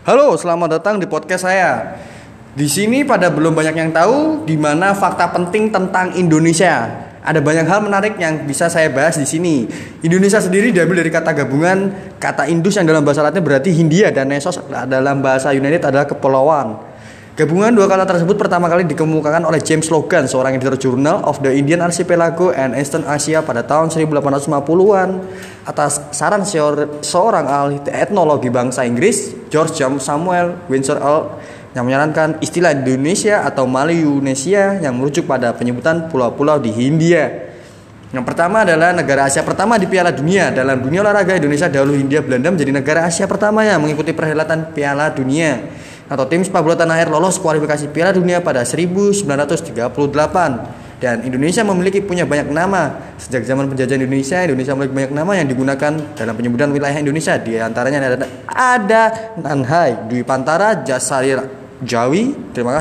Halo, selamat datang di podcast saya. Di sini pada belum banyak yang tahu di mana fakta penting tentang Indonesia. Ada banyak hal menarik yang bisa saya bahas di sini. Indonesia sendiri diambil dari kata gabungan kata Indus yang dalam bahasa Latin berarti Hindia dan Nesos dalam bahasa Yunani adalah kepulauan. Gabungan dua kata tersebut pertama kali dikemukakan oleh James Logan, seorang editor Journal of the Indian Archipelago and Eastern Asia pada tahun 1850-an atas saran seorang ahli etnologi bangsa Inggris, George John Samuel Windsor Earl yang menyarankan istilah Indonesia atau Malayunesia yang merujuk pada penyebutan pulau-pulau di Hindia. Yang pertama adalah negara Asia pertama di Piala Dunia. Dalam dunia olahraga Indonesia dahulu Hindia Belanda menjadi negara Asia pertama yang mengikuti perhelatan Piala Dunia atau tim sepak bola tanah air lolos kualifikasi Piala Dunia pada 1938 dan Indonesia memiliki punya banyak nama. Sejak zaman penjajahan Indonesia Indonesia memiliki banyak nama yang digunakan dalam penyebutan wilayah Indonesia. Di antaranya ada, ada Nanhai Dwi Pantara Jasarir Jawi. Terima kasih